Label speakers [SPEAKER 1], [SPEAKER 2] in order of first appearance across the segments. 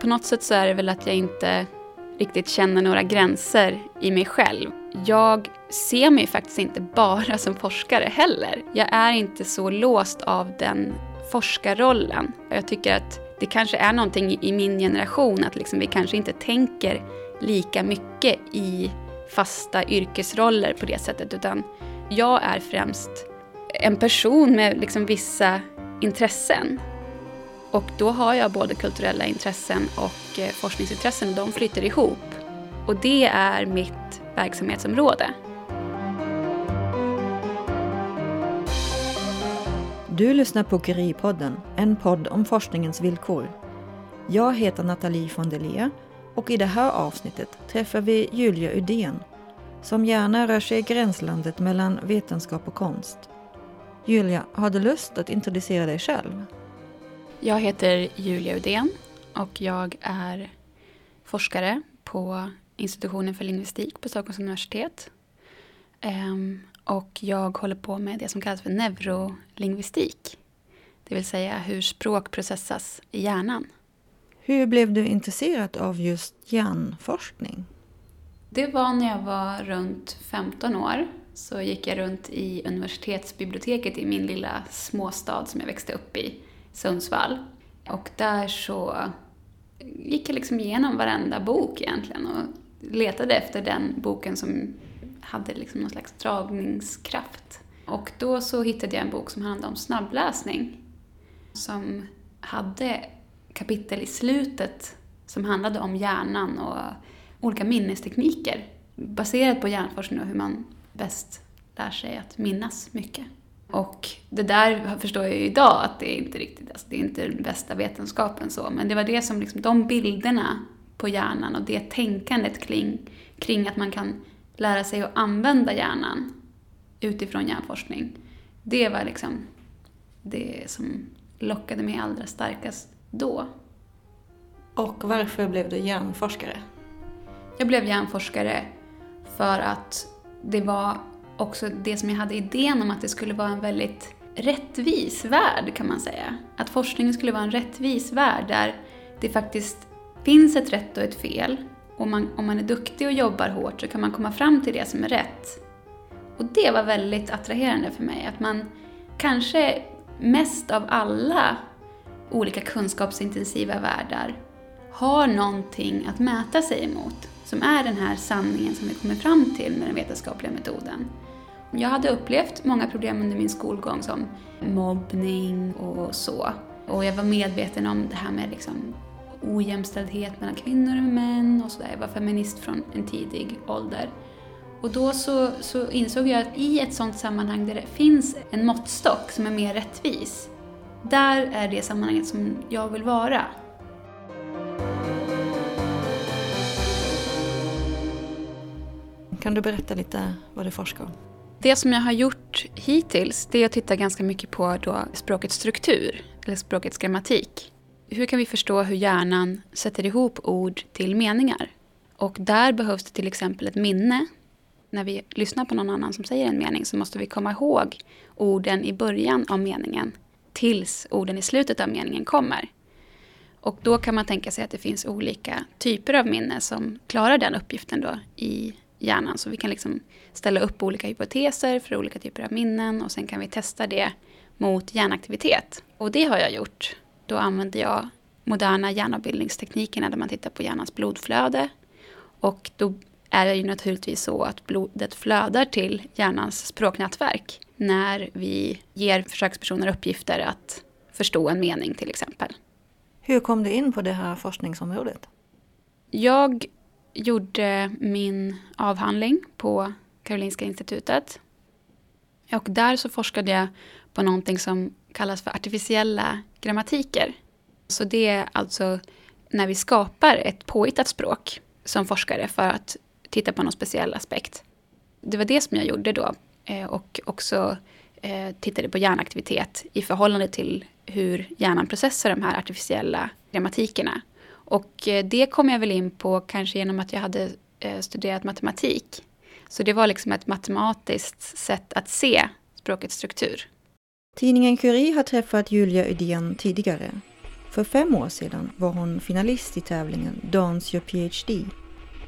[SPEAKER 1] På något sätt så är det väl att jag inte riktigt känner några gränser i mig själv. Jag ser mig faktiskt inte bara som forskare heller. Jag är inte så låst av den forskarrollen. Jag tycker att det kanske är någonting i min generation att liksom vi kanske inte tänker lika mycket i fasta yrkesroller på det sättet utan jag är främst en person med liksom vissa intressen. Och då har jag både kulturella intressen och eh, forskningsintressen och de flyter ihop. Och det är mitt verksamhetsområde.
[SPEAKER 2] Du lyssnar på Curie-podden, en podd om forskningens villkor. Jag heter Nathalie von der och i det här avsnittet träffar vi Julia Udén som gärna rör sig i gränslandet mellan vetenskap och konst. Julia, har du lust att introducera dig själv?
[SPEAKER 1] Jag heter Julia Udén och jag är forskare på institutionen för lingvistik på Stockholms universitet. Ehm, och jag håller på med det som kallas för neurolingvistik. Det vill säga hur språk processas i hjärnan.
[SPEAKER 2] Hur blev du intresserad av just hjärnforskning?
[SPEAKER 1] Det var när jag var runt 15 år. Så gick jag runt i universitetsbiblioteket i min lilla småstad som jag växte upp i, Sundsvall. Och där så gick jag liksom igenom varenda bok egentligen och letade efter den boken som hade liksom någon slags dragningskraft. Och då så hittade jag en bok som handlade om snabbläsning. Som hade kapitel i slutet som handlade om hjärnan och olika minnestekniker baserat på hjärnforskning och hur man bäst lär sig att minnas mycket. Och det där förstår jag ju idag att det är inte riktigt, alltså det är inte den bästa vetenskapen så, men det var det som liksom, de bilderna på hjärnan och det tänkandet kring, kring att man kan lära sig att använda hjärnan utifrån hjärnforskning, det var liksom det som lockade mig allra starkast då.
[SPEAKER 2] Och varför blev du hjärnforskare?
[SPEAKER 1] Jag blev hjärnforskare för att det var också det som jag hade idén om att det skulle vara en väldigt rättvis värld kan man säga. Att forskningen skulle vara en rättvis värld där det faktiskt finns ett rätt och ett fel. Och man, om man är duktig och jobbar hårt så kan man komma fram till det som är rätt. Och det var väldigt attraherande för mig. Att man kanske mest av alla olika kunskapsintensiva världar har någonting att mäta sig emot som är den här sanningen som vi kommer fram till med den vetenskapliga metoden. Jag hade upplevt många problem under min skolgång som mobbning och så. Och jag var medveten om det här med liksom ojämställdhet mellan kvinnor och män och sådär. Jag var feminist från en tidig ålder. Och då så, så, insåg jag att i ett sådant sammanhang där det finns en måttstock som är mer rättvis, där är det sammanhanget som jag vill vara.
[SPEAKER 2] Kan du berätta lite vad du forskar om?
[SPEAKER 1] Det som jag har gjort hittills det är att titta ganska mycket på då språkets struktur, eller språkets grammatik. Hur kan vi förstå hur hjärnan sätter ihop ord till meningar? Och där behövs det till exempel ett minne. När vi lyssnar på någon annan som säger en mening så måste vi komma ihåg orden i början av meningen tills orden i slutet av meningen kommer. Och då kan man tänka sig att det finns olika typer av minne som klarar den uppgiften då i hjärnan. Så vi kan liksom ställa upp olika hypoteser för olika typer av minnen och sen kan vi testa det mot hjärnaktivitet. Och det har jag gjort. Då använder jag moderna hjärnavbildningsteknikerna där man tittar på hjärnans blodflöde. Och då är det ju naturligtvis så att blodet flödar till hjärnans språknätverk när vi ger försökspersoner uppgifter att förstå en mening till exempel.
[SPEAKER 2] Hur kom du in på det här forskningsområdet?
[SPEAKER 1] Jag gjorde min avhandling på Karolinska institutet. Och där så forskade jag på någonting som kallas för artificiella grammatiker. Så det är alltså när vi skapar ett påhittat språk som forskare för att titta på någon speciell aspekt. Det var det som jag gjorde då eh, och också eh, tittade på hjärnaktivitet i förhållande till hur hjärnan processar de här artificiella grammatikerna. Och eh, det kom jag väl in på kanske genom att jag hade eh, studerat matematik. Så det var liksom ett matematiskt sätt att se språkets struktur.
[SPEAKER 2] Tidningen Curie har träffat Julia Udén tidigare. För fem år sedan var hon finalist i tävlingen Dance your PhD.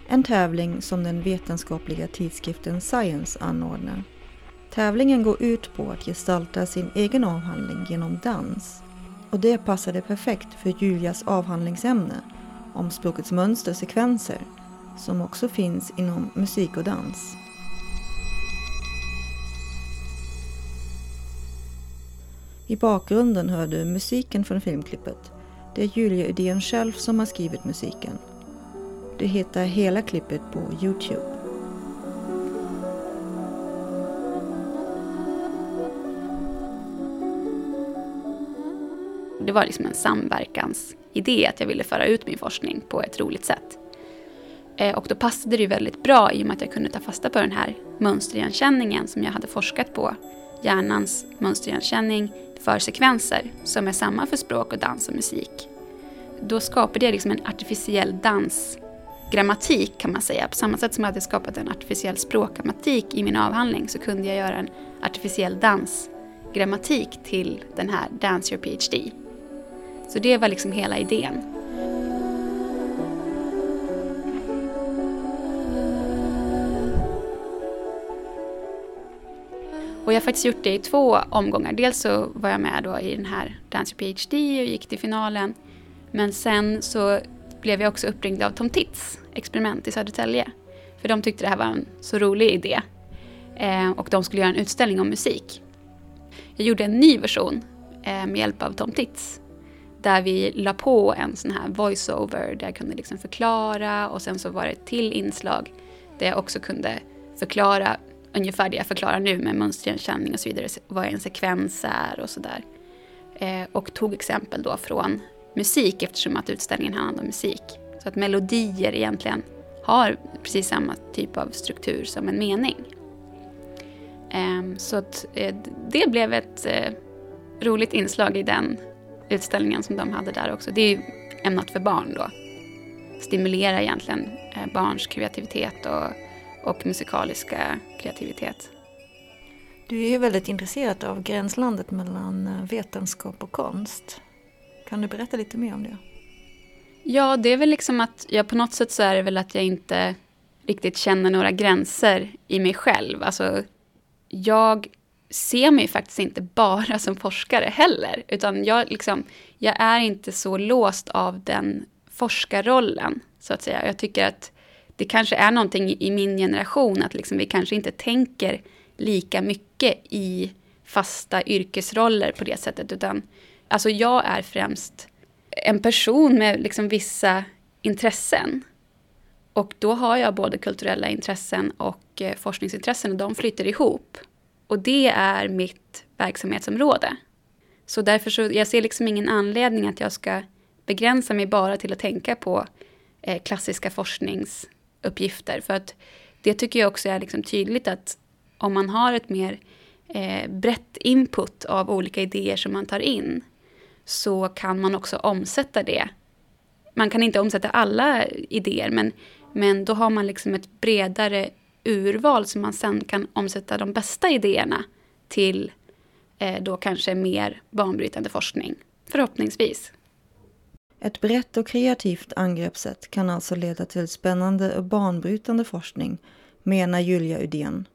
[SPEAKER 2] En tävling som den vetenskapliga tidskriften Science anordnar. Tävlingen går ut på att gestalta sin egen avhandling genom dans. Och det passade perfekt för Julias avhandlingsämne om språkets mönstersekvenser som också finns inom musik och dans. I bakgrunden hör du musiken från filmklippet. Det är Julia Udén själv som har skrivit musiken. Du hittar hela klippet på Youtube.
[SPEAKER 1] Det var liksom en samverkansidé att jag ville föra ut min forskning på ett roligt sätt. Eh, och då passade det ju väldigt bra i och med att jag kunde ta fasta på den här mönsterigenkänningen som jag hade forskat på. Hjärnans mönsterigenkänning för sekvenser som är samma för språk och dans och musik. Då skapade jag liksom en artificiell dansgrammatik kan man säga. På samma sätt som jag hade skapat en artificiell språkgrammatik i min avhandling så kunde jag göra en artificiell dansgrammatik till den här Dance Your PhD. Så det var liksom hela idén. Och jag har faktiskt gjort det i två omgångar. Dels så var jag med då i den här Dance PhD och gick till finalen. Men sen så blev jag också uppringd av Tom Tits experiment i Södertälje. För de tyckte det här var en så rolig idé. Eh, och de skulle göra en utställning om musik. Jag gjorde en ny version eh, med hjälp av Tom Tits. Där vi la på en sån här voiceover där jag kunde liksom förklara och sen så var det ett till inslag där jag också kunde förklara ungefär det jag förklarar nu med mönsterigenkänning och så vidare, vad en sekvens är och sådär. Eh, och tog exempel då från musik eftersom att utställningen handlar om musik. Så att melodier egentligen har precis samma typ av struktur som en mening. Eh, så att eh, det blev ett eh, roligt inslag i den utställningen som de hade där också. Det är ju ämnat för barn då. Stimulera egentligen eh, barns kreativitet och och musikaliska kreativitet.
[SPEAKER 2] Du är ju väldigt intresserad av gränslandet mellan eh, vetenskap och konst. Kan du berätta lite mer om det?
[SPEAKER 1] Ja, det är väl liksom att jag på något sätt så är det väl att jag inte riktigt känner några gränser i mig själv. Alltså, jag ser mig faktiskt inte bara som forskare heller, utan jag, liksom, jag är inte så låst av den forskarrollen, så att säga. Jag tycker att det kanske är någonting i min generation att liksom vi kanske inte tänker lika mycket i fasta yrkesroller på det sättet. Utan alltså jag är främst en person med liksom vissa intressen. Och då har jag både kulturella intressen och eh, forskningsintressen och de flyter ihop. Och det är mitt verksamhetsområde. Så därför så, jag ser liksom ingen anledning att jag ska begränsa mig bara till att tänka på eh, klassiska forskningsuppgifter. För att det tycker jag också är liksom tydligt att om man har ett mer eh, brett input av olika idéer som man tar in så kan man också omsätta det. Man kan inte omsätta alla idéer men, men då har man liksom ett bredare urval som man sen kan omsätta de bästa idéerna till eh, då kanske mer banbrytande forskning. Förhoppningsvis.
[SPEAKER 2] Ett brett och kreativt angreppssätt kan alltså leda till spännande och banbrytande forskning, menar Julia Udén.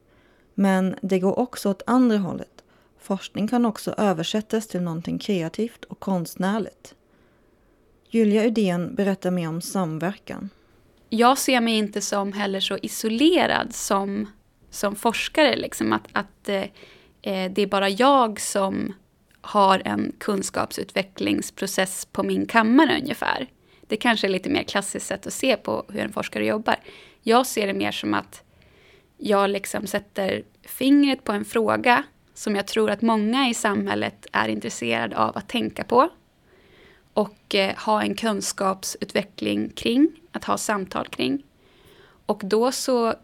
[SPEAKER 2] Men det går också åt andra hållet. Forskning kan också översättas till någonting kreativt och konstnärligt. Julia Udén berättar mer om samverkan.
[SPEAKER 1] Jag ser mig inte som heller så isolerad som, som forskare. Liksom. Att, att eh, eh, det är bara jag som har en kunskapsutvecklingsprocess på min kammare ungefär. Det kanske är lite mer klassiskt sätt att se på hur en forskare jobbar. Jag ser det mer som att jag liksom sätter fingret på en fråga som jag tror att många i samhället är intresserade av att tänka på och eh, ha en kunskapsutveckling kring, att ha samtal kring. Och då så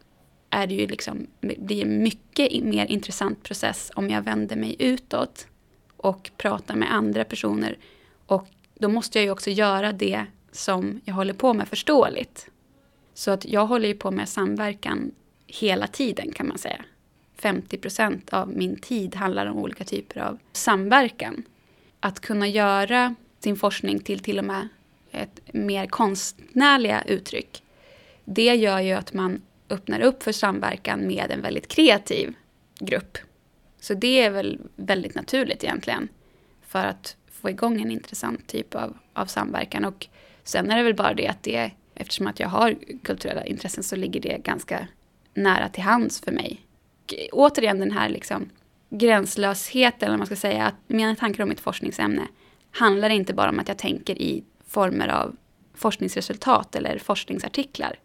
[SPEAKER 1] är det ju liksom, det blir en mycket mer intressant process om jag vänder mig utåt och pratar med andra personer. Och då måste jag ju också göra det som jag håller på med förståeligt. Så att jag håller ju på med samverkan hela tiden kan man säga. 50% av min tid handlar om olika typer av samverkan. Att kunna göra sin forskning till till och med mer konstnärliga uttryck. Det gör ju att man öppnar upp för samverkan med en väldigt kreativ grupp. Så det är väl väldigt naturligt egentligen för att få igång en intressant typ av, av samverkan. Och sen är det väl bara det att det, eftersom att jag har kulturella intressen så ligger det ganska nära till hands för mig. Och återigen den här liksom gränslösheten, eller man ska säga, att mina tankar om mitt forskningsämne handlar inte bara om att jag tänker i former av forskningsresultat eller forskningsartiklar.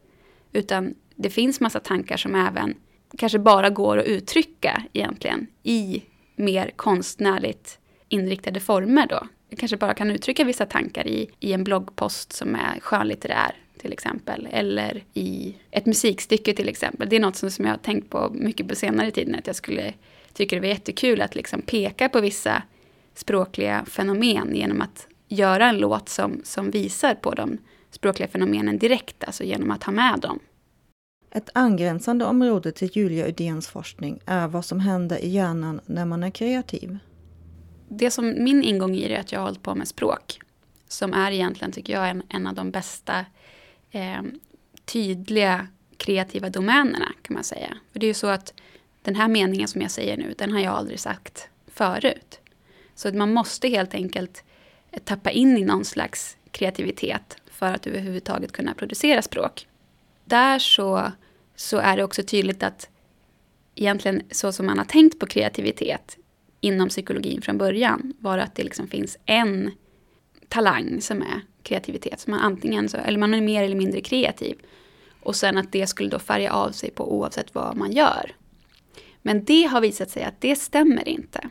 [SPEAKER 1] Utan det finns massa tankar som även kanske bara går att uttrycka egentligen i mer konstnärligt inriktade former då. Jag kanske bara kan uttrycka vissa tankar i, i en bloggpost som är skönlitterär till exempel. Eller i ett musikstycke till exempel. Det är något som, som jag har tänkt på mycket på senare tid. Att jag skulle tycka det var jättekul att liksom peka på vissa språkliga fenomen genom att göra en låt som, som visar på de språkliga fenomenen direkt, alltså genom att ha med dem.
[SPEAKER 2] Ett angränsande område till Julia Udéns forskning är vad som händer i hjärnan när man är kreativ.
[SPEAKER 1] Det som min ingång i det är att jag har hållit på med språk. Som är egentligen, tycker jag, en, en av de bästa eh, tydliga kreativa domänerna kan man säga. För det är ju så att den här meningen som jag säger nu, den har jag aldrig sagt förut. Så att man måste helt enkelt tappa in i någon slags kreativitet för att överhuvudtaget kunna producera språk. Där så, så är det också tydligt att egentligen så som man har tänkt på kreativitet inom psykologin från början var att det liksom finns en talang som är kreativitet. Så man antingen så, eller man är mer eller mindre kreativ. Och sen att det skulle då färga av sig på oavsett vad man gör. Men det har visat sig att det stämmer inte.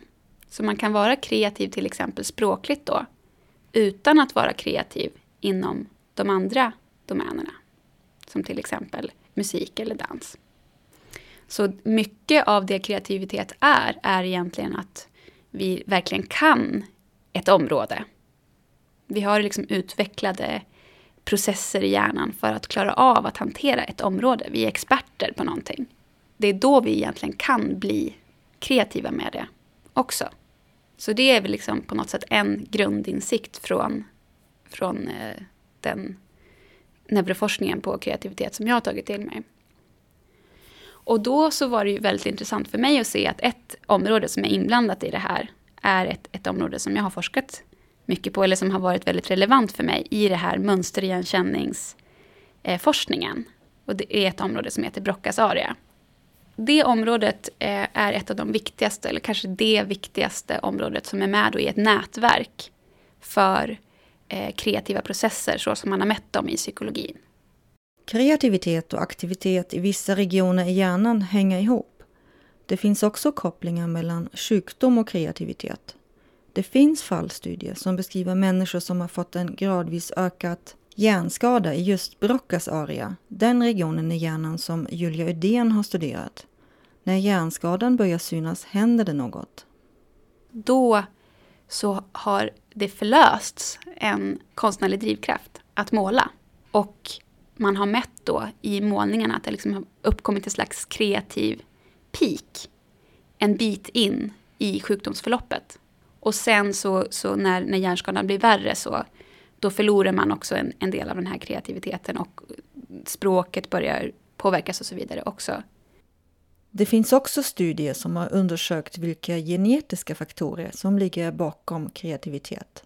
[SPEAKER 1] Så man kan vara kreativ till exempel språkligt då, utan att vara kreativ inom de andra domänerna. Som till exempel musik eller dans. Så mycket av det kreativitet är, är egentligen att vi verkligen kan ett område. Vi har liksom utvecklade processer i hjärnan för att klara av att hantera ett område. Vi är experter på någonting. Det är då vi egentligen kan bli kreativa med det också. Så det är väl liksom på något sätt en grundinsikt från, från eh, den neuroforskningen på kreativitet som jag har tagit till mig. Och då så var det ju väldigt intressant för mig att se att ett område som är inblandat i det här är ett, ett område som jag har forskat mycket på, eller som har varit väldigt relevant för mig i det här mönsterigenkänningsforskningen. Och det är ett område som heter Broccas aria. Det området eh, är ett av de viktigaste, eller kanske det viktigaste området som är med i ett nätverk för eh, kreativa processer så som man har mätt dem i psykologin.
[SPEAKER 2] Kreativitet och aktivitet i vissa regioner i hjärnan hänger ihop. Det finns också kopplingar mellan sjukdom och kreativitet. Det finns fallstudier som beskriver människor som har fått en gradvis ökat hjärnskada i just Broccas area, den regionen i hjärnan som Julia Udén har studerat. När hjärnskadan börjar synas händer det något.
[SPEAKER 1] Då så har det förlösts en konstnärlig drivkraft att måla. Och man har mätt då i målningarna att det liksom har uppkommit en slags kreativ peak en bit in i sjukdomsförloppet. Och sen så, så när, när hjärnskadan blir värre så då förlorar man också en, en del av den här kreativiteten och språket börjar påverkas och så vidare också.
[SPEAKER 2] Det finns också studier som har undersökt vilka genetiska faktorer som ligger bakom kreativitet.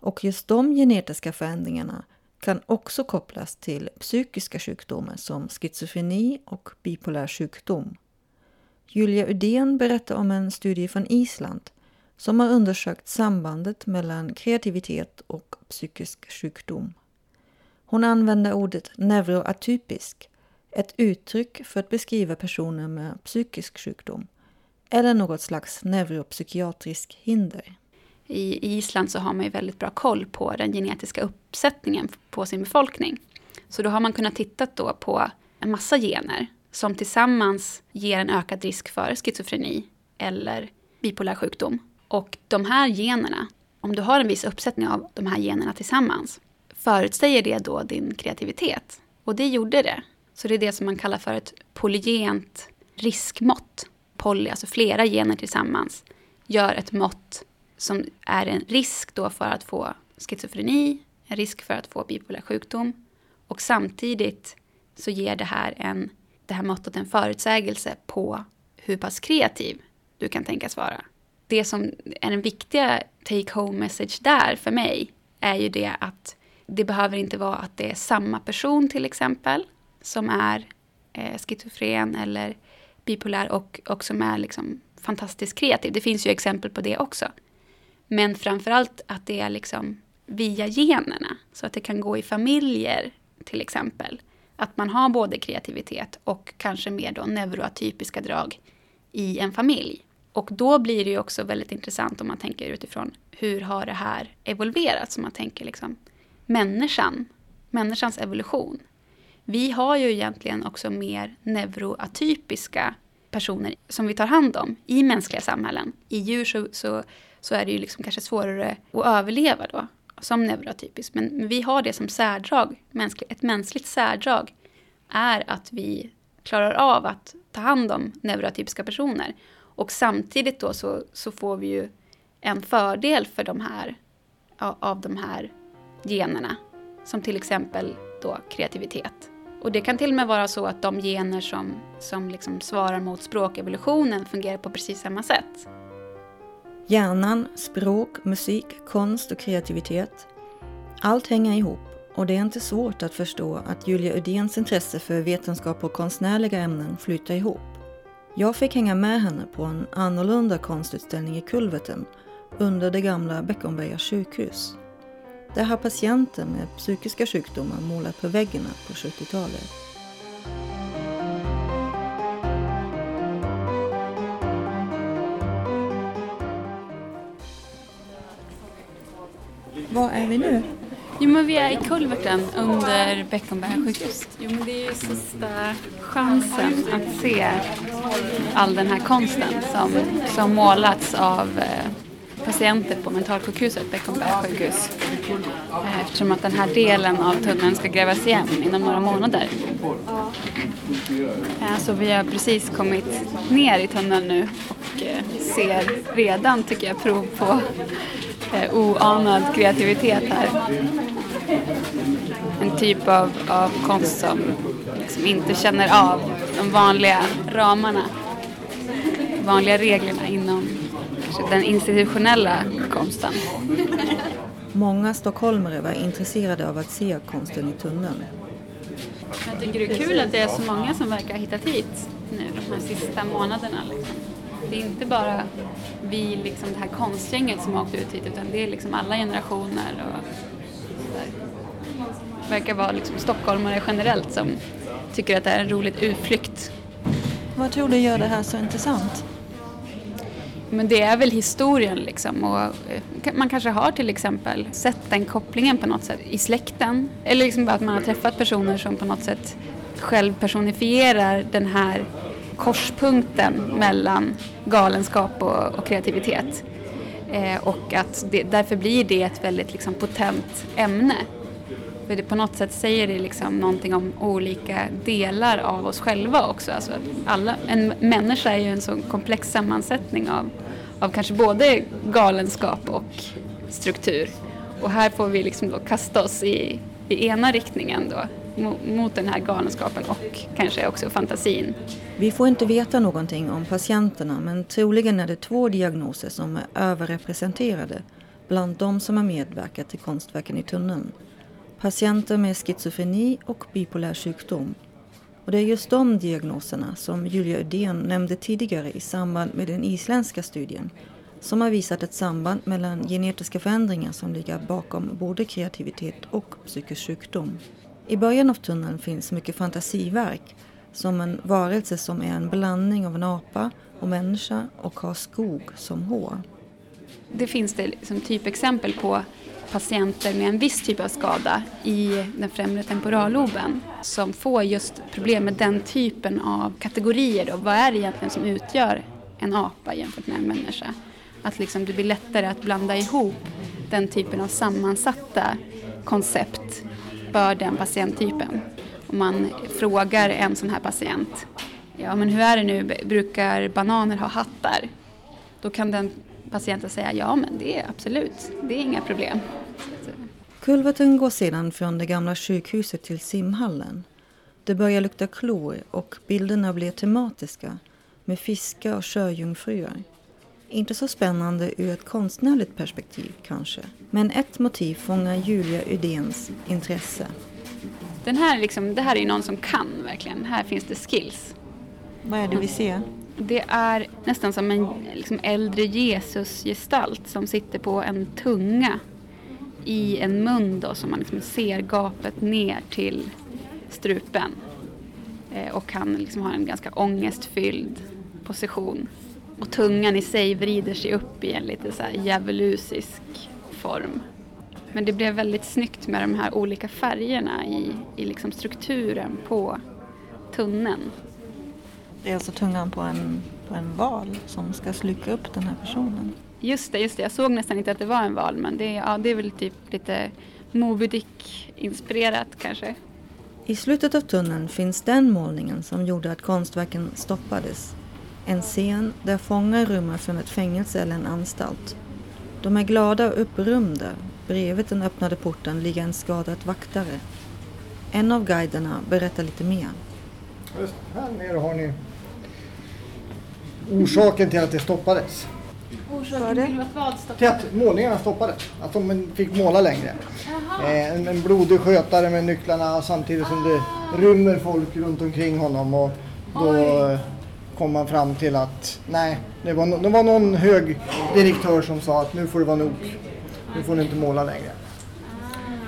[SPEAKER 2] Och just de genetiska förändringarna kan också kopplas till psykiska sjukdomar som schizofreni och bipolär sjukdom. Julia Udén berättar om en studie från Island som har undersökt sambandet mellan kreativitet och psykisk sjukdom. Hon använder ordet neuroatypisk, ett uttryck för att beskriva personer med psykisk sjukdom eller något slags neuropsykiatrisk hinder.
[SPEAKER 1] I Island så har man ju väldigt bra koll på den genetiska uppsättningen på sin befolkning. Så då har man kunnat titta då på en massa gener som tillsammans ger en ökad risk för schizofreni eller bipolär sjukdom. Och de här generna, om du har en viss uppsättning av de här generna tillsammans, förutsäger det då din kreativitet? Och det gjorde det. Så det är det som man kallar för ett polygent riskmått. Poly, alltså flera gener tillsammans, gör ett mått som är en risk då för att få schizofreni, en risk för att få bipolär sjukdom och samtidigt så ger det här, en, det här måttet en förutsägelse på hur pass kreativ du kan tänkas vara. Det som är den viktiga take home message där för mig är ju det att det behöver inte vara att det är samma person till exempel som är eh, schizofren eller bipolär och, och som är liksom fantastiskt kreativ. Det finns ju exempel på det också. Men framförallt att det är liksom via generna. Så att det kan gå i familjer till exempel. Att man har både kreativitet och kanske mer då neuroatypiska drag i en familj. Och då blir det ju också väldigt intressant om man tänker utifrån hur har det här evolverat? Så man tänker liksom människan, människans evolution. Vi har ju egentligen också mer neuroatypiska personer som vi tar hand om i mänskliga samhällen. I djur så, så, så är det ju liksom kanske svårare att överleva då, som neurotypiskt. Men, men vi har det som särdrag, mänsklig, ett mänskligt särdrag är att vi klarar av att ta hand om neurotypiska personer. Och samtidigt då så, så får vi ju en fördel för de här, av de här generna. Som till exempel då kreativitet. Och det kan till och med vara så att de gener som, som liksom svarar mot språkevolutionen fungerar på precis samma sätt.
[SPEAKER 2] Hjärnan, språk, musik, konst och kreativitet. Allt hänger ihop och det är inte svårt att förstå att Julia Udéns intresse för vetenskap och konstnärliga ämnen flyter ihop. Jag fick hänga med henne på en annorlunda konstutställning i Kulverten under det gamla Beckomberga sjukhus. Där har patienter med psykiska sjukdomar målat på väggarna på 70-talet. Var är vi nu?
[SPEAKER 1] Jo, men vi är i kulverten under Beckomberga sjukhus. Jo, men det är ju sista chansen att se all den här konsten som, som målats av eh, patienter på mentalsjukhuset, Beckomberga sjukhus. Eh, eftersom att den här delen av tunneln ska grävas igen inom några månader. Eh, så vi har precis kommit ner i tunneln nu och eh, ser redan, tycker jag, prov på oanad kreativitet här. En typ av, av konst som liksom inte känner av de vanliga ramarna, vanliga reglerna inom den institutionella konsten.
[SPEAKER 2] Många stockholmare var intresserade av att se konsten i tunneln.
[SPEAKER 1] Jag tycker det är kul att det är så många som verkar ha hittat hit nu de här sista månaderna. Liksom. Det är inte bara vi, liksom det här konstgänget som har åkt ut hit utan det är liksom alla generationer och sådär. Det verkar vara liksom stockholmare generellt som tycker att det är en rolig utflykt.
[SPEAKER 2] Vad tror du gör det här så intressant?
[SPEAKER 1] Men det är väl historien liksom och eh, man kanske har till exempel sett den kopplingen på något sätt i släkten. Eller liksom bara att man har träffat personer som på något sätt själv personifierar den här korspunkten mellan galenskap och, och kreativitet. Eh, och att det, därför blir det ett väldigt liksom, potent ämne. För det på något sätt säger det liksom någonting om olika delar av oss själva också. Alltså alla, en människa är ju en så komplex sammansättning av, av kanske både galenskap och struktur. Och här får vi liksom då kasta oss i, i ena riktningen då, mot den här galenskapen och kanske också fantasin.
[SPEAKER 2] Vi får inte veta någonting om patienterna men troligen är det två diagnoser som är överrepresenterade bland de som har medverkat till konstverken i tunneln patienter med schizofreni och bipolär sjukdom. Och det är just de diagnoserna som Julia Ödén nämnde tidigare i samband med den isländska studien som har visat ett samband mellan genetiska förändringar som ligger bakom både kreativitet och psykisk sjukdom. I början av tunneln finns mycket fantasiverk som en varelse som är en blandning av en apa och människa och har skog som hår.
[SPEAKER 1] Det finns det liksom typexempel på patienter med en viss typ av skada i den främre temporalloben som får just problem med den typen av kategorier. Då. Vad är det egentligen som utgör en apa jämfört med en människa? Att liksom det blir lättare att blanda ihop den typen av sammansatta koncept för den patienttypen. Om man frågar en sån här patient, ja men hur är det nu, brukar bananer ha hattar? Då kan den patienten säga, ja men det är absolut, det är inga problem.
[SPEAKER 2] Kulverten går sedan från det gamla sjukhuset till simhallen. Det börjar lukta klor och bilderna blir tematiska med fiskar och sjöjungfrur. Inte så spännande ur ett konstnärligt perspektiv kanske, men ett motiv fångar Julia Udéns intresse.
[SPEAKER 1] Den här liksom, det här är ju någon som kan verkligen. Här finns det skills.
[SPEAKER 2] Vad är det vi ser?
[SPEAKER 1] Det är nästan som en liksom, äldre Jesusgestalt som sitter på en tunga i en mun då som man liksom ser gapet ner till strupen. Eh, och han liksom har en ganska ångestfylld position. Och tungan i sig vrider sig upp i en lite så här djävulusisk form. Men det blev väldigt snyggt med de här olika färgerna i, i liksom strukturen på tunneln.
[SPEAKER 2] Det är alltså tungan på en, på en val som ska sluka upp den här personen.
[SPEAKER 1] Just det, just det. Jag såg nästan inte att det var en val men det, ja, det är väl typ lite Moby Dick-inspirerat kanske.
[SPEAKER 2] I slutet av tunneln finns den målningen som gjorde att konstverken stoppades. En scen där fångar rymmer från ett fängelse eller en anstalt. De är glada och upprymda. Bredvid den öppnade porten ligger en skadad vaktare. En av guiderna berättar lite mer.
[SPEAKER 3] Just här nere har ni orsaken till att det stoppades.
[SPEAKER 1] Orsaken till att vad?
[SPEAKER 3] Till att målningarna stoppades. Att de fick måla längre. Eh, en, en blodig skötare med nycklarna samtidigt som det rymmer folk runt omkring honom. Och då eh, kom man fram till att nej, det var, no- det var någon hög direktör som sa att nu får det vara nog. Nu får ni inte måla längre.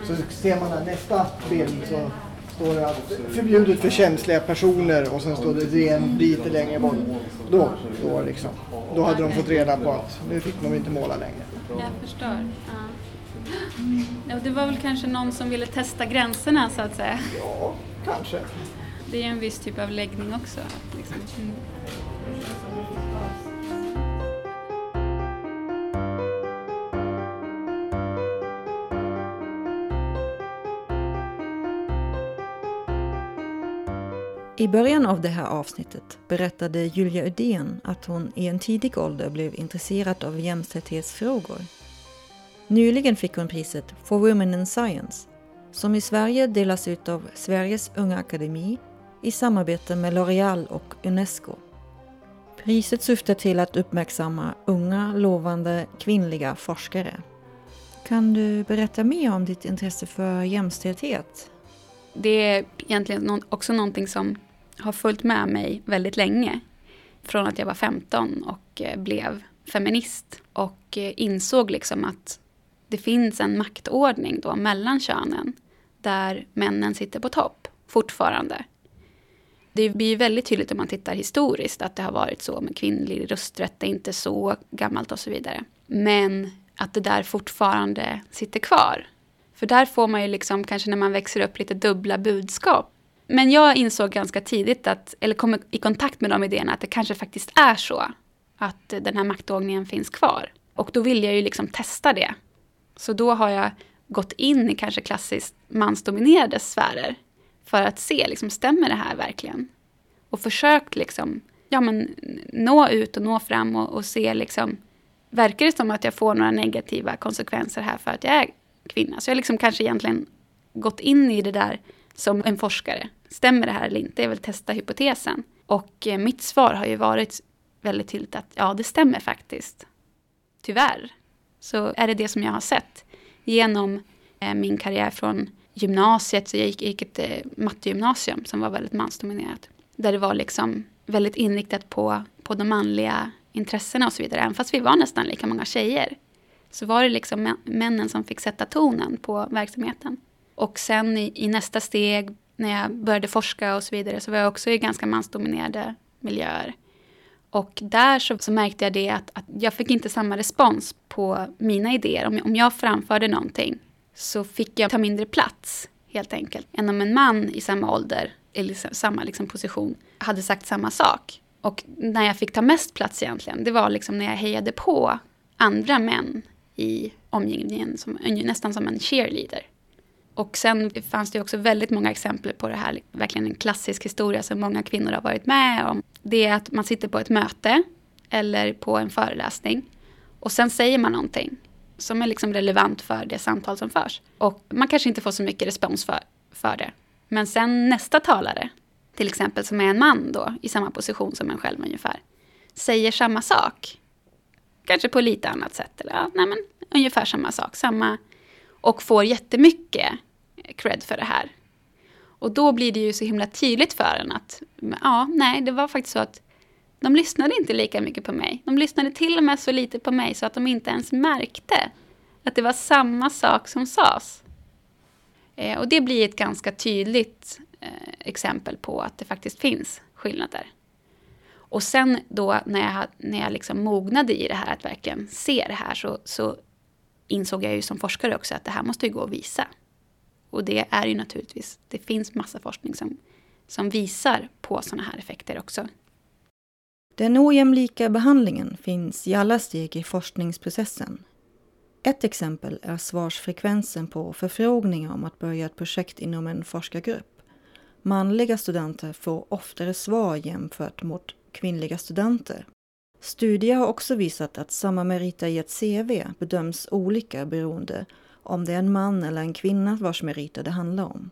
[SPEAKER 3] Så ser man här nästa bild så står det att förbjudet för känsliga personer och sen står det ren lite längre bort. Då, då, liksom, då hade de fått reda på att nu fick de inte måla längre.
[SPEAKER 1] Jag förstår. Ja. Det var väl kanske någon som ville testa gränserna så att säga.
[SPEAKER 3] Ja, kanske.
[SPEAKER 1] Det är en viss typ av läggning också. Liksom.
[SPEAKER 2] I början av det här avsnittet berättade Julia Udén att hon i en tidig ålder blev intresserad av jämställdhetsfrågor. Nyligen fick hon priset For Women in Science som i Sverige delas ut av Sveriges Unga Akademi i samarbete med L'Oreal och Unesco. Priset syftar till att uppmärksamma unga, lovande kvinnliga forskare. Kan du berätta mer om ditt intresse för jämställdhet?
[SPEAKER 1] Det är egentligen också någonting som har följt med mig väldigt länge. Från att jag var 15 och eh, blev feminist. Och eh, insåg liksom att det finns en maktordning då mellan könen. Där männen sitter på topp, fortfarande. Det blir ju väldigt tydligt om man tittar historiskt att det har varit så med kvinnlig rösträtt. Det är inte så gammalt och så vidare. Men att det där fortfarande sitter kvar. För där får man ju liksom kanske när man växer upp lite dubbla budskap. Men jag insåg ganska tidigt att, eller kom i kontakt med de idéerna, att det kanske faktiskt är så. Att den här maktordningen finns kvar. Och då vill jag ju liksom testa det. Så då har jag gått in i kanske klassiskt mansdominerade sfärer. För att se, liksom, stämmer det här verkligen? Och försökt liksom, ja men nå ut och nå fram och, och se liksom, verkar det som att jag får några negativa konsekvenser här för att jag är kvinna? Så jag har liksom kanske egentligen gått in i det där som en forskare. Stämmer det här eller inte? Jag vill testa hypotesen. Och eh, mitt svar har ju varit väldigt tydligt att ja, det stämmer faktiskt. Tyvärr. Så är det det som jag har sett. Genom eh, min karriär från gymnasiet, så jag gick, gick ett eh, mattegymnasium som var väldigt mansdominerat. Där det var liksom väldigt inriktat på, på de manliga intressena och så vidare. Även fast vi var nästan lika många tjejer. Så var det liksom männen som fick sätta tonen på verksamheten. Och sen i, i nästa steg, när jag började forska och så vidare, så var jag också i ganska mansdominerade miljöer. Och där så, så märkte jag det att, att jag fick inte samma respons på mina idéer. Om, jag- om jag framförde någonting så fick jag ta mindre plats helt enkelt. Än om en man i samma ålder, eller liksom samma liksom position, hade sagt samma sak. Och när jag fick ta mest plats egentligen, det var liksom när jag hejade på andra män i omgivningen, som, nästan som en cheerleader. Och sen fanns det också väldigt många exempel på det här, verkligen en klassisk historia som många kvinnor har varit med om. Det är att man sitter på ett möte eller på en föreläsning och sen säger man någonting som är liksom relevant för det samtal som förs. Och man kanske inte får så mycket respons för, för det. Men sen nästa talare, till exempel som är en man då, i samma position som en själv ungefär, säger samma sak. Kanske på lite annat sätt, eller ja, nej men ungefär samma sak. Samma, och får jättemycket cred för det här. Och då blir det ju så himla tydligt för en att, ja, nej, det var faktiskt så att de lyssnade inte lika mycket på mig. De lyssnade till och med så lite på mig så att de inte ens märkte att det var samma sak som sades. Eh, och det blir ett ganska tydligt eh, exempel på att det faktiskt finns skillnader. Och sen då när jag, när jag liksom mognade i det här, att verkligen se det här, så, så insåg jag ju som forskare också att det här måste ju gå att visa. Och det är ju naturligtvis, det finns massa forskning som, som visar på sådana här effekter också.
[SPEAKER 2] Den ojämlika behandlingen finns i alla steg i forskningsprocessen. Ett exempel är svarsfrekvensen på förfrågningar om att börja ett projekt inom en forskargrupp. Manliga studenter får oftare svar jämfört mot kvinnliga studenter. Studier har också visat att samma meriter i ett CV bedöms olika beroende om det är en man eller en kvinna vars meriter det handlar om.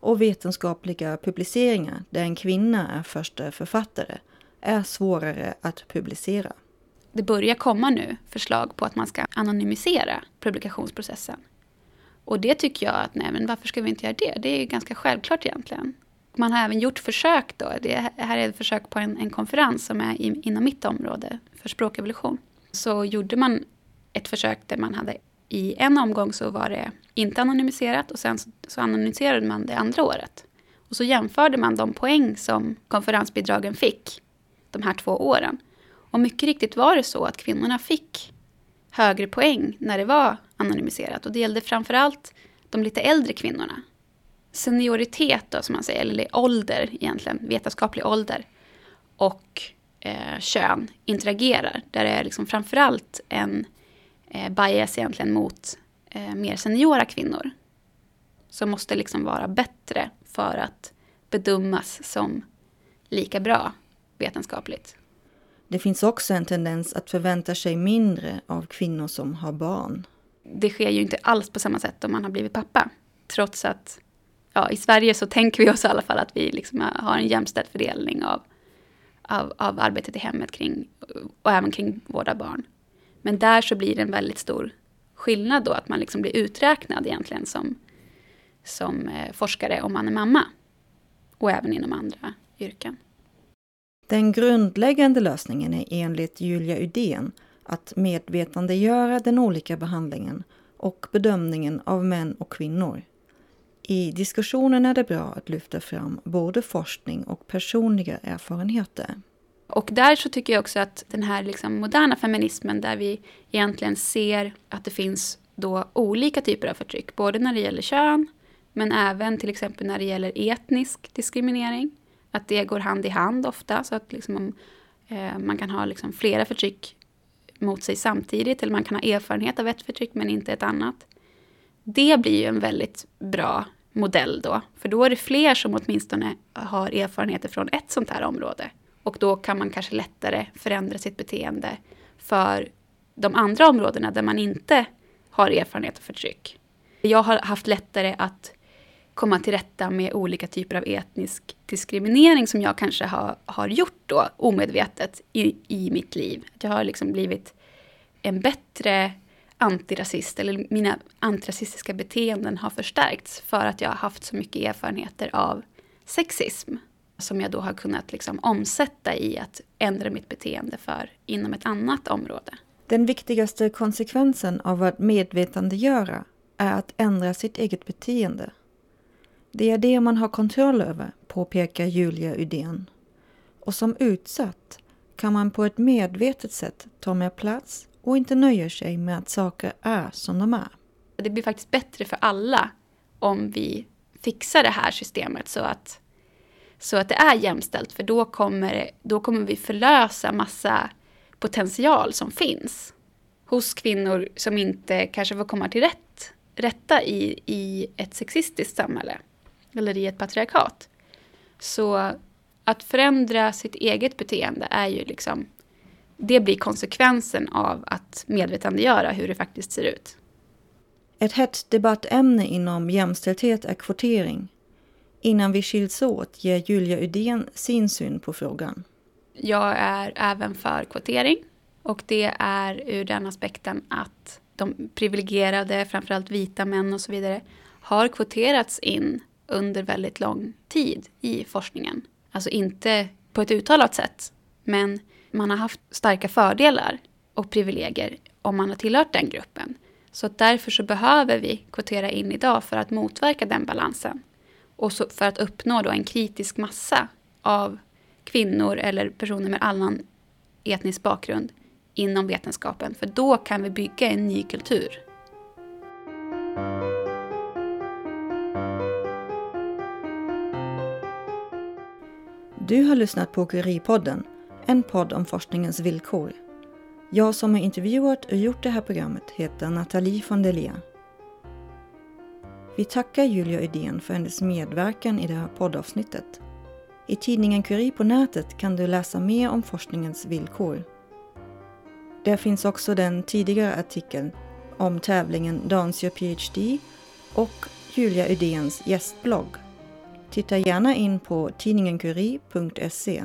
[SPEAKER 2] Och vetenskapliga publiceringar där en kvinna är första författare är svårare att publicera.
[SPEAKER 1] Det börjar komma nu förslag på att man ska anonymisera publikationsprocessen. Och det tycker jag att, nej men varför ska vi inte göra det? Det är ju ganska självklart egentligen. Man har även gjort försök då. Det här är ett försök på en, en konferens som är i, inom mitt område för språkevolution. Så gjorde man ett försök där man hade i en omgång så var det inte anonymiserat och sen så, så anonymiserade man det andra året. Och så jämförde man de poäng som konferensbidragen fick de här två åren. Och mycket riktigt var det så att kvinnorna fick högre poäng när det var anonymiserat. Och det gällde framförallt de lite äldre kvinnorna. Senioritet då, som man säger, eller ålder egentligen, vetenskaplig ålder. Och eh, kön interagerar. Där det är liksom framförallt en eh, bias egentligen mot eh, mer seniora kvinnor. Som måste liksom vara bättre för att bedömas som lika bra vetenskapligt.
[SPEAKER 2] Det finns också en tendens att förvänta sig mindre av kvinnor som har barn.
[SPEAKER 1] Det sker ju inte alls på samma sätt om man har blivit pappa. Trots att ja, i Sverige så tänker vi oss i alla fall att vi liksom har en jämställd fördelning av, av, av arbetet i hemmet kring, och även kring vård av barn. Men där så blir det en väldigt stor skillnad då, att man liksom blir uträknad egentligen som, som eh, forskare om man är mamma. Och även inom andra yrken.
[SPEAKER 2] Den grundläggande lösningen är enligt Julia Udén att medvetandegöra den olika behandlingen och bedömningen av män och kvinnor. I diskussionen är det bra att lyfta fram både forskning och personliga erfarenheter.
[SPEAKER 1] Och där så tycker jag också att den här liksom moderna feminismen där vi egentligen ser att det finns då olika typer av förtryck, både när det gäller kön, men även till exempel när det gäller etnisk diskriminering att det går hand i hand ofta, så att liksom, eh, man kan ha liksom flera förtryck mot sig samtidigt, eller man kan ha erfarenhet av ett förtryck men inte ett annat. Det blir ju en väldigt bra modell då, för då är det fler som åtminstone har erfarenheter från ett sånt här område. Och då kan man kanske lättare förändra sitt beteende för de andra områdena där man inte har erfarenhet av förtryck. Jag har haft lättare att komma till rätta med olika typer av etnisk diskriminering som jag kanske har, har gjort då omedvetet i, i mitt liv. Att jag har liksom blivit en bättre antirasist, eller mina antirasistiska beteenden har förstärkts för att jag har haft så mycket erfarenheter av sexism som jag då har kunnat liksom omsätta i att ändra mitt beteende för inom ett annat område.
[SPEAKER 2] Den viktigaste konsekvensen av att medvetandegöra är att ändra sitt eget beteende. Det är det man har kontroll över, påpekar Julia Udén. Och som utsatt kan man på ett medvetet sätt ta mer plats och inte nöjer sig med att saker är som de är.
[SPEAKER 1] Det blir faktiskt bättre för alla om vi fixar det här systemet så att, så att det är jämställt. För då kommer, då kommer vi förlösa massa potential som finns hos kvinnor som inte kanske får komma till rätt, rätta i, i ett sexistiskt samhälle eller i ett patriarkat. Så att förändra sitt eget beteende är ju liksom det blir konsekvensen av att medvetandegöra hur det faktiskt ser ut.
[SPEAKER 2] Ett hett debattämne inom jämställdhet är kvotering. Innan vi skiljs åt ger Julia Udén sin syn på frågan.
[SPEAKER 1] Jag är även för kvotering och det är ur den aspekten att de privilegierade, framförallt vita män och så vidare, har kvoterats in under väldigt lång tid i forskningen. Alltså inte på ett uttalat sätt, men man har haft starka fördelar och privilegier om man har tillhört den gruppen. Så därför så behöver vi kvotera in idag för att motverka den balansen. Och för att uppnå då en kritisk massa av kvinnor eller personer med annan etnisk bakgrund inom vetenskapen. För då kan vi bygga en ny kultur.
[SPEAKER 2] Du har lyssnat på Curie-podden, en podd om forskningens villkor. Jag som har intervjuat och gjort det här programmet heter Nathalie von der Vi tackar Julia Udén för hennes medverkan i det här poddavsnittet. I tidningen Curie på nätet kan du läsa mer om forskningens villkor. Där finns också den tidigare artikeln om tävlingen Dance Your PhD och Julia Ydéns gästblogg. Titta gärna in på tidningencurie.se.